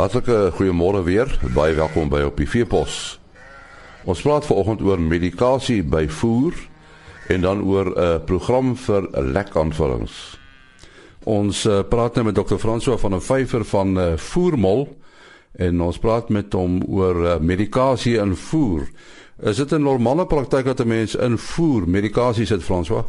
Hartlike goeiemôre weer. Baie welkom by op die Veepos. Ons praat vanoggend oor medikasie by voer en dan oor 'n uh, program vir lekaanvullings. Ons uh, praat nou met Dr. François van der Vyver van uh, Voermol en ons praat met hom oor uh, medikasie in voer. Is dit 'n normale praktyk dat 'n mens in voer medikasie sit François?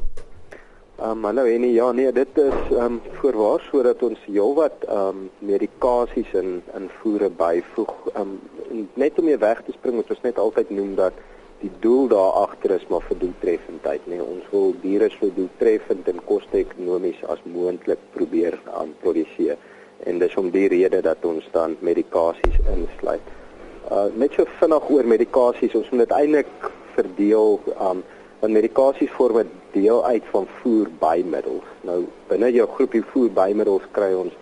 Ehm um, hallo en ja nee dit is ehm um, voorwaar sodat ons heelwat ehm um, medikasies in in voere byvoeg. Ehm um, net om jy weg te spring moet ons net altyd noem dat die doel daar agter is maar vir doeltreffendheid. Nee, ons wil diere so doeltreffend en koste-ekonomies as moontlik probeer aan produseer. En dis om die rede dat ons dan medikasies insluit. Uh net so vinnig oor medikasies, ons moet dit eintlik verdeel ehm um, want medikasie vorm 'n deel uit van voer bymiddels. Nou binne jou groepie voer bymiddels kry ons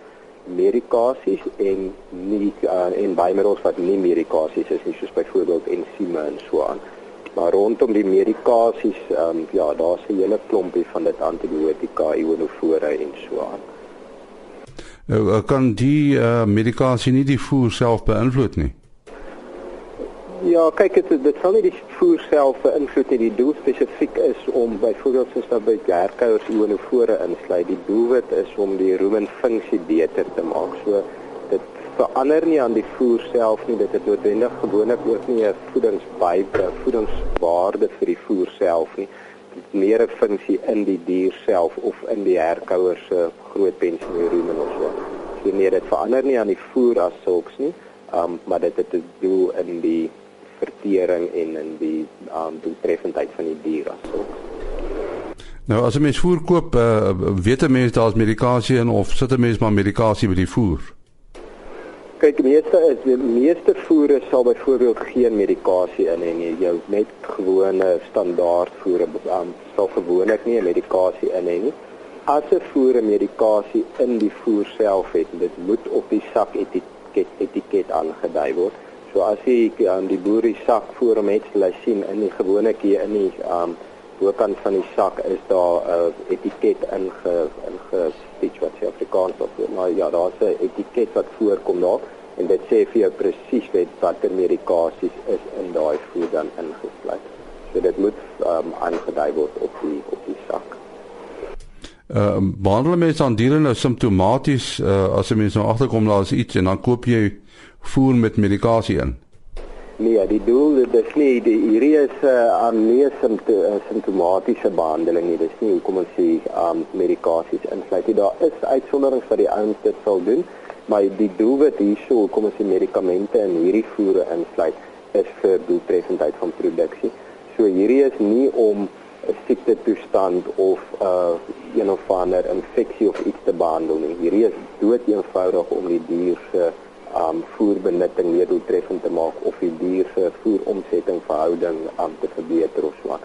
medikasies en nie uh, en bymiddels wat nie medikasies is nie soos byvoorbeeld ensieme en so aan. Maar rondom die medikasies, ehm um, ja, daar's 'n hele klompie van dit antibiotika, ionofore en so aan. Nou kan die uh, medikasie nie die voer self beïnvloed nie. Ja, kyk dit dit sal nie die voer self beïnvloed nie. Die doel spesifiek is om byvoorbeeld soos dat by herkouers ionofore insluit. Die doelwit is om die rumen funksie beter te maak. So dit verander nie aan die voer self nie. Dit het noodwendig gewoonlik ook nie 'n voedingsbyte, voedingswaarde vir die voer self nie. Dit meer 'n funksie in die dier self of in die herkouers se groot pensioen rumen of so. So nee, dit verander nie aan die voer as sulks nie. Um, maar dit het 'n doel in die vertering en in die um doeltreffendheid van die dier asook. Nou as 'n mens voer koop, uh, weet 'n mens daar's medikasie in of sit 'n mens maar medikasie by die voer? Kyk, die meeste is die meeste voere sal byvoorbeeld geen medikasie in hê nie. Jou net gewone standaard voere um, sal gewoonlik nie 'n medikasie in hê nie. As 'n voere medikasie in die voer self het, dit moet op die sak etiket etiket aangedui word. So as jy aan die boer die sak voor hom het, sal hy sien in die gewone hier in die um bokant van die sak is daar 'n uh, etiket inge ingestitch wat se Afrikaans of maar ja, daar's 'n etiket wat voorkom daar en dit sê vir jou presies watter medikasies is in daai voer dan ingesluit. So dit moet um aangedui word op die op die sak. Ehm uh, behandel mense aan diere nou simptomaties uh, as 'n mens nou agterkom daar is iets en dan koop jy voer met medikasie in? Nee, die doel dit is nie die hierdie is 'n uh, aan nie simptomatiese behandeling nie. Dis nie hoekom ons sê um medikasies insluit nie. Daar is uitsonderings wat die ouens dit sal doen, maar die doelwit hierso hoekom ons die medikamente in hierdie voere insluit is vir doeltreffendheid van produksie. So hierdie is nie om 'n siekte toestand of 'n uh, een of ander infeksie of iets te behandel nie. Hierdie is dood eenvoudig om die dier se uh, um voerbenutting meer doeltreffend te maak of die dier se voeromsetting verhouding um te verbeter of so.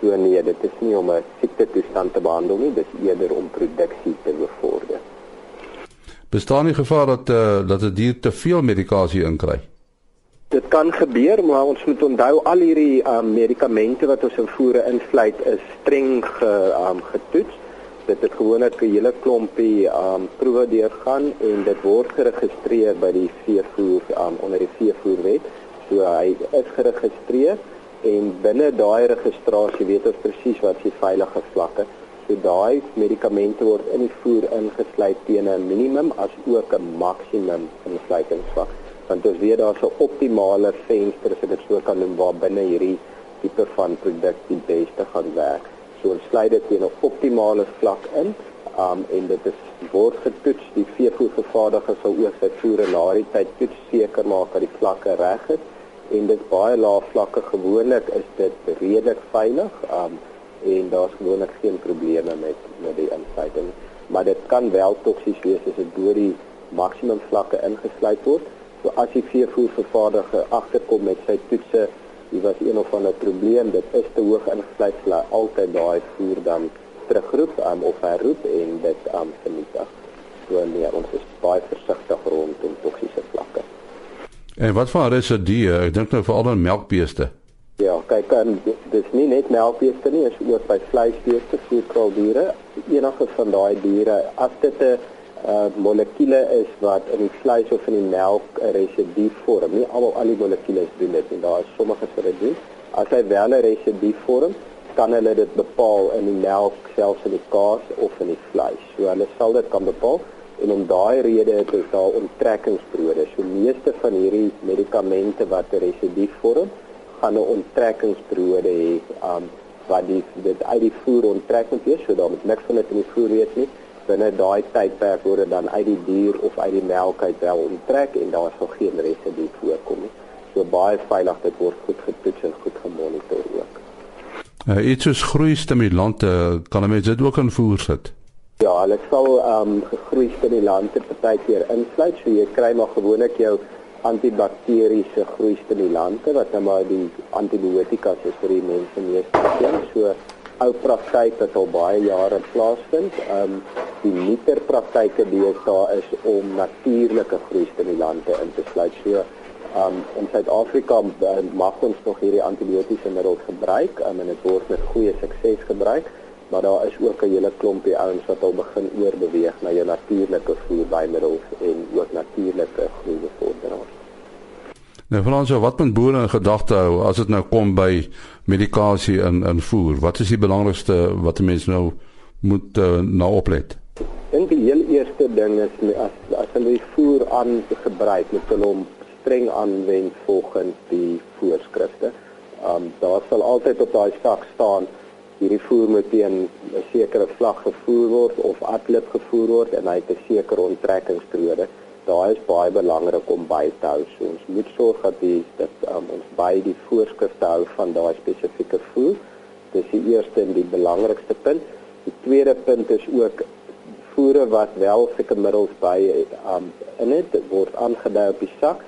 So nee, dit is nie om 'n siekte toestand te behandel nie, dis eerder om produksie te bevorder. Bestaan die gevaar dat uh, dat 'n dier te veel medikasie inkry? Dit kan gebeur, maar ons moet onthou al hierdie um medikamente wat ons in voere insluit is streng ge, um getoets dit het gewoonlik 'n hele klompie um proewe deurgaan en dit word geregistreer by die veevoer um onder die veevoerwet. So hy is geregistreer en binne daai registrasie weet ons presies wat se veilige vlakke. So daai medikamente word in die voer ingesluit teen 'n minimum as ook 'n maksimum insluitingsvlak. Want ons weet daar's 'n optimale venster as dit so kan noem waar binne hierdie tipe van produk die beste gaan werk. So ons sluit dit teen 'n optimale vlak in. Um en dit is word getoets. Die veevoervervaardiger sal ook sy voere na die tyd toets seker maak dat die vlakke reg is en dit baie lae vlakke gewoonlik is dit redelik veilig. Um en daar's gewoonlik geen probleme met met die insluiting. Maar dit kan wel toksies wees as dit deur die maksimum vlakke ingesluit word. So as die veevoervervaardiger agterkom met sy toetse Dit was een of ander probleem, dit is te hoog ingesluit, hulle altyd daai voer dan terugroep um, of herroep en dit um, vernietig. So nee, ons is baie versigtig rondom toksiese vlakke. En wat van residue? Ek dink nou veral aan melkbeeste. Ja, kyk, um, dis nie net melkbeeste nie, is ook by vleisbeeste, voerkraaldiere, enige van daai diere, as dit 'n uh molekules is wat in die vleis of in die melk 'n residu vorm. Nie almal al die molekules doen dit en daar is sommige wat dit doen. As hy wel 'n residu vorm, kan hulle dit bepaal in die melk, selfs in die kaas of in die vleis. So hulle sal dit kan bepaal en om daai rede het ons daar onttrekkingsbrode. So meeste van hierdie medikamente wat 'n residu vorm, gaan 'n onttrekkingsbrode hê. Um wat die dit uit die voer onttrek moet wees, so daar moet niks van dit in die voer wees nie binne daai tydperk word dit dan uit die dier of uit die melk uit wel onttrek en daar sal geen residu voorkom nie. So baie veilig dit word goed getoets en goed gemonitor ook. Uh, iets soos groeistimulante kan 'n mens dit ook in voer sit. Ja, hulle sal ehm um, groeistimulante partykeer insluit, so jy kry maar gewoonlik jou antibakteriese groeistimulante wat nou maar die antibiotika is vir die mense meeste. So ou praktyk wat al baie jare plaasvind. Ehm um, die nuuter praktyke deesdae is om natuurlike groeistimulante in te sluit. So um, in Suid-Afrika uh, mag ons nog hierdie antibiotiese middels gebruik um, en dit word met goeie sukses gebruik, maar daar is ook 'n hele klompie ouens wat al begin oorbeweeg na jou natuurlike voedingsmiddels en ook natuurlike groeibevorderaars. Nou Frans, wat moet boere in gedagte hou as dit nou kom by medikasie in in voer? Wat is die belangrikste wat 'n mens nou moet uh, na oplet? dink die heel eerste ding is as as hulle die voer aan gebruik moet hulle hom streng aanwend volgens die voorskrifte. Um daar sal altyd op daai sak staan hierdie voer moet teen 'n sekere vlag gevoer word of atlip gevoer word en hy het 'n sekere onttrekkingsperiode. Daai is baie belangrik om by te hou. So ons moet sorg dat die dat um, ons by die voorskrifte hou van daai spesifieke voer. Dis die eerste en die belangrikste punt. Die tweede punt is ook voere wat wel sulke middels by um in dit word aangedui op die sak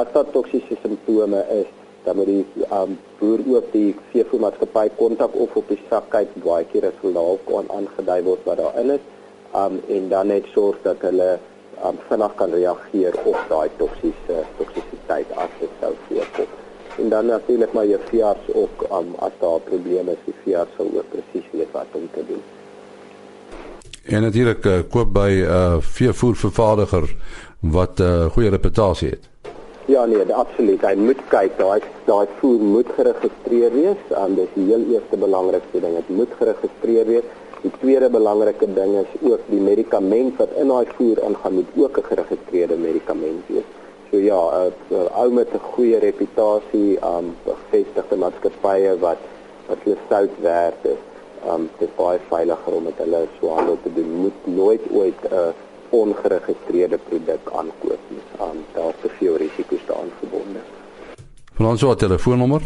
as daar toksiese simptome is dan moet die um boer ook die veevoermaatskappy kontak of op die sak kyk baie keer as hulle daar kon aangedui word wat daarin is um en dan net sorg dat hulle um vinnig kan reageer op daai toksiese toksisiteit as dit sou voorkom en dan natuurlik maar jou veearts ook um as daar probleme is die veearts sal ook presies weet wat om te doen En natuurlik uh, koop by 'n uh, veevoervervaardiger wat 'n uh, goeie reputasie het. Ja nee, absoluut. Hy moet kyk, daai daai voer moet geregistreer wees. Um, dit is die heel eerste belangrikste ding. Dit moet geregistreer wees. Die tweede belangrike ding is ook die medikament wat in daai voer ingaan moet ook 'n geregistreerde medikament wees. So ja, 'n ou met 'n goeie reputasie, um bevestigde maatskappye wat wat hulle sout werd is um dit is baie veiliger om met hulle so handel te doen. Moet nooit ooit 'n uh, ongeregistreerde produk aankoop nie. Um daar is te veel risiko's daaraan verbonde. Van ons wat telefoonnommer?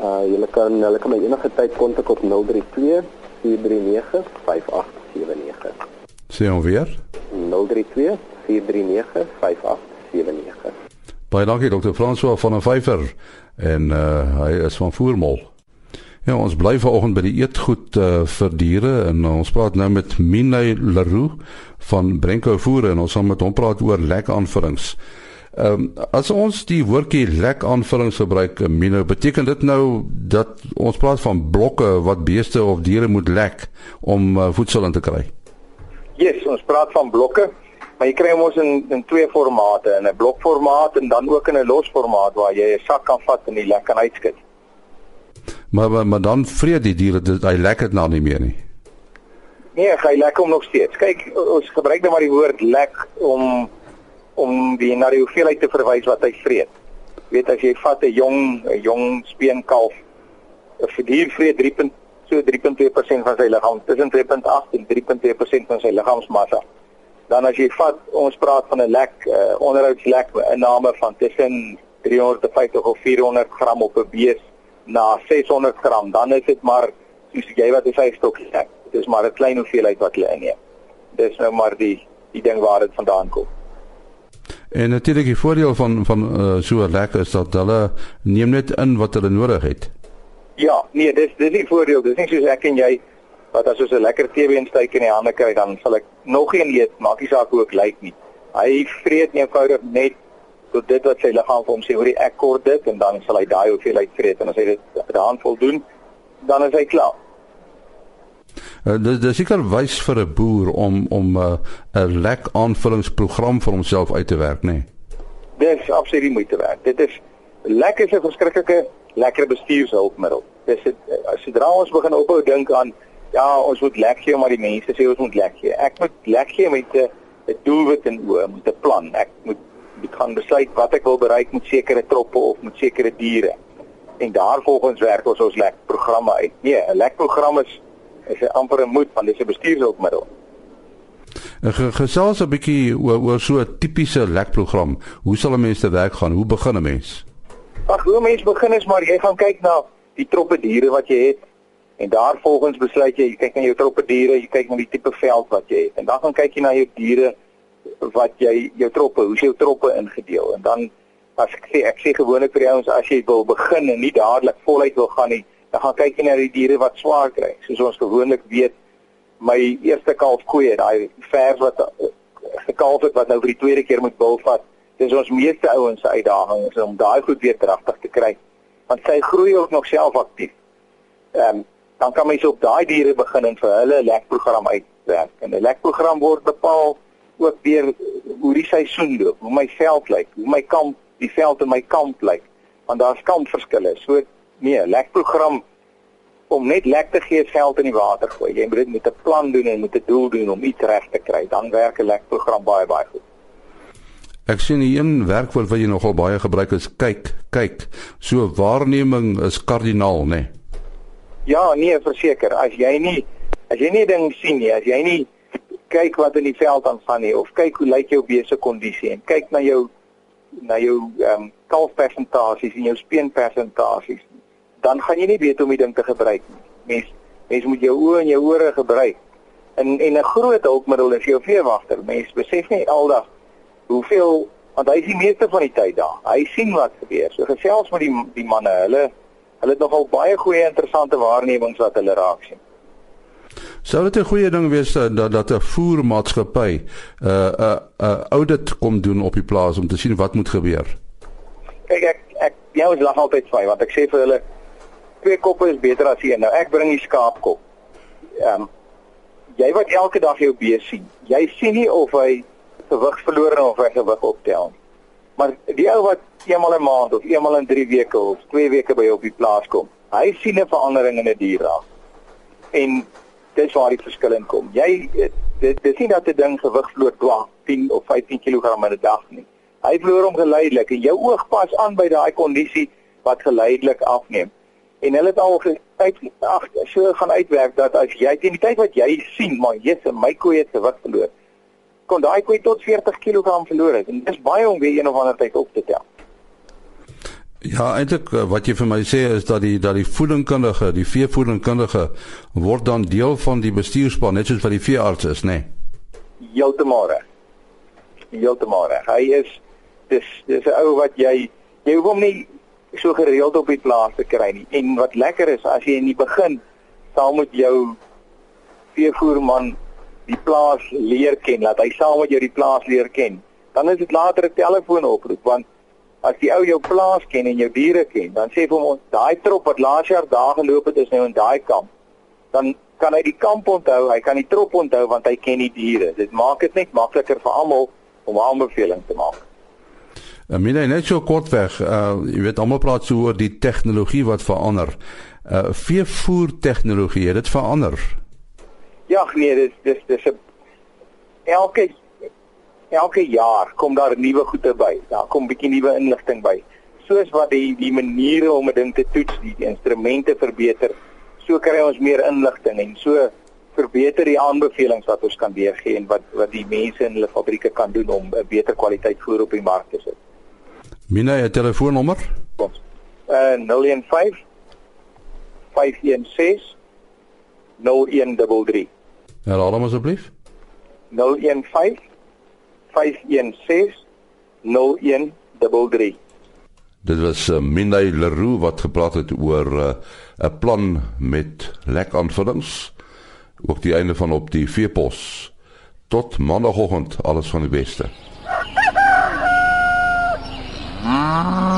Uh jy kan hulle kan my enige tyd kontak op 032 439 5879. Sien ons weer? 032 439 5879. Baie dankie dokter François van der Vyver en uh hy is van Voormol. Ja, ons bly vanoggend by die eetgoed uh, vir diere en uh, ons praat nou met Minay Leroux van Brenko Voere en ons gaan met hom praat oor lek aanvullings. Ehm um, as ons die woordjie lek aanvullings gebruik, uh, Minay, beteken dit nou dat ons praat van blokke wat beeste of diere moet lek om uh, voedsel in te kry? Yes, ons praat van blokke. Maar jy kry mos in in twee formate, in 'n blokformaat en dan ook in 'n losformaat waar jy 'n sak kan vat en die lek kan uitskit. Maar maar, maar dan vreet die diere dit hy lekker dit nou nie meer nie. Nee, hy lekker hom nog steeds. Kyk, ons gebruik nou maar die woord lek om om die na die hoeveelheid te verwys wat hy vreet. Jy weet as jy vat 'n jong 'n jong speenkalf, 'n dier vreet 3. so 3.2% van sy liggaam, tussen 2.8 en 3.2% van sy liggaamsmassa. Dan as jy vat, ons praat van 'n lek, uh, onderhoudslek inname van tussen 350 of 400 gram op 'n bees na 600 gram, dan is dit maar soos jy wat jy vyf stokkies het. Dit is maar 'n klein hoeveelheid wat hulle inneem. Dis nou maar die die ding waar dit vandaan kom. En natuurlik die voordeel van van uh, so lekker is dat hulle neem net in wat hulle nodig het. Ja, nee, dis dis die voordeel. Dis nie soos ek en jy wat as ons 'n lekker TV-instyk in die hande kry, dan sal ek nog een eet, maak nie saak hoe ek lyk nie. Hy vreet eenvoudig net tot dit wat sy liggaam vir hom sê, hoor jy ek kort dit en dan sal hy daai hoeveelheid vreet en as hy dit daan voldoen, dan is hy klaar. Uh, dis dis seker wys vir 'n boer om om 'n uh, lek aanvullingsprogram vir homself uit te werk, nê. Nee. Dis absoluut moeite werd. Dit is lek is 'n verskriklike lekker bestuurshulpmiddel. Dis dit sodra ons begin ophou dink aan ja, ons moet lek gee maar die mense sê ons moet lek gee. Ek moet lek gee met 'n 'n doelwit in oë, met 'n plan. Ek moet ek gaan besluit wat ek wil bereik met sekere troppe of met sekere diere en daarvolgens werk ons ons lek programme uit. Nee, 'n lek program is is 'n amper 'n moed van dis 'n bestuurshulpmiddel. Gesels 'n bietjie oor oor so 'n tipiese lek program. Hoe sal 'n mens te werk gaan? Hoe begin 'n mens? Ag, hoe mens begin is maar jy gaan kyk na die troppe diere wat jy het en daarvolgens besluit jy, jy kyk na jou troppe diere, jy kyk na die tipe veld wat jy het en dan gaan kyk jy na jou diere wat jy jou troppe, hoe jy jou troppe ingedeel en dan as ek sê ek sê gewoonlik vir die ouens as jy wil begin en nie dadelik voluit wil gaan nie, dan gaan kyk jy na die diere wat swaar kry. Soos ons gewoonlik weet, my eerste kalf koeie, daai vers wat eh, gekalf het wat nou vir die tweede keer moet bil vat, dis ons meeste ouens se uitdaging is om daai goed weer dragtig te kry. Want sy groei ook nog self aktief. Ehm um, dan kan mens op daai diere begin en vir hulle 'n lekprogram uitwerk. En 'n lekprogram word bepaal ook deur hoe die seisoen loop, hoe my veld lyk, hoe my kamp die veld in my kamp lyk want daar's kampverskille. So nee, lek program om net lek te gee geld in die water gooi. Jy moet dit met 'n plan doen en met 'n doel doen om iets reg te kry. Dan werk 'n lek program baie baie goed. Ek sien hier een werkwoord wat jy nogal baie gebruik is kyk, kyk. So waarneming is kardinaal, né? Nee? Ja, nee, verseker. As jy nie as jy nie ding sien nie, as jy nie kyk wat in die veld aangaan nie of kyk hoe lyk jou beeste kondisie en kyk na jou na jou ehm um, kalfpersentasies en jou speenpersentasies, dan gaan jy nie weet hoe om die ding te gebruik nie. Mens mens moet jou oë en jou ore gebruik. En en 'n groot hulpmiddel is jou veewagter. Mens besef nie aldag hoeveel want hy is die meeste van die tyd daar. Hy sien wat gebeur. So gesels met die die manne, hulle hulle het nogal baie goeie interessante waarnemings wat hulle raak sien. Sou dit 'n goeie ding wees dat dat 'n voermaatskappy 'n uh, 'n uh, 'n uh, audit kom doen op die plaas om te sien wat moet gebeur? Kyk ek ek jou is lag altyd vir want ek sê vir hulle twee koppe is beter as een. Nou ek bring die skaapkop. Ehm um, jy wat elke dag jou bees sien. Jy sien nie of hy gewig verloor of hy gewig optel nie. Maar die ou wat eenmal 'n maand of eenmal in 3 weke of 2 weke by jou op die plaas kom, hy sien 'n verandering in 'n die dier raak. En dis waar die verskil in kom. Jy dit dis nie dat 'n ding gewig verloor dwa 10 of 15 kg in 'n dag nie. Hy verloor hom geleidelik en jou oog pas aan by daai kondisie wat geleidelik afneem. En hulle het al uit ag so gaan uitwerk dat as jy teen die tyd wat jy sien, maar jy's my koei het gewig verloor, kon daai koei tot 40 kg verloor het. En dis baie om weer een of ander tyd op te tel. Ja, eintlik eh, wat jy vir my sê is dat die dat die voedingkundige, die veevoedingkundige word dan deel van die bestuurspan net soos wat die veearts is, nê? Nee? Heeltemal reg. Heeltemal reg. Hy is dis dis 'n ou wat jy jy hoef hom nie so gereeld op die plaas te kry nie. En wat lekker is as jy in die begin saam met jou veevoerman die plaas leer ken, laat hy saam met jou die plaas leer ken. Dan is dit later 'n telefoonoproep want as die ou jou plaas ken en jou diere ken, dan sê hom daai trop wat laas jaar daar geloop het is nou in daai kamp. Dan kan hy die kamp onthou, hy kan die trop onthou want hy ken die diere. Dit maak dit net makliker vir almal om aanbeveling te maak. Amina net so kortweg, uh jy weet almal praat so oor die tegnologie wat verander. Uh veevoer tegnologie, dit verander? Ja, nee, dis dis dis 'n elke elke jaar kom daar nuwe goede by. Daar kom bietjie nuwe inligting by. Soos wat die die maniere om 'n ding te toets, die, die instrumente verbeter, so kry ons meer inligting en so verbeter die aanbevelings wat ons kan deurgee en wat wat die mense in hulle fabrieke kan doen om 'n beter kwaliteit voer op die mark te sit. Mina, jou telefoonnommer? Uh 015 516 0133. Herhaal hom asseblief. 015 Dit was uh, Minay Leroux wat gepraat het oor 'n uh, plan met lek aanvullings ook die einde van op die veepos. Tot maandagooggend alles van die beste. 啊。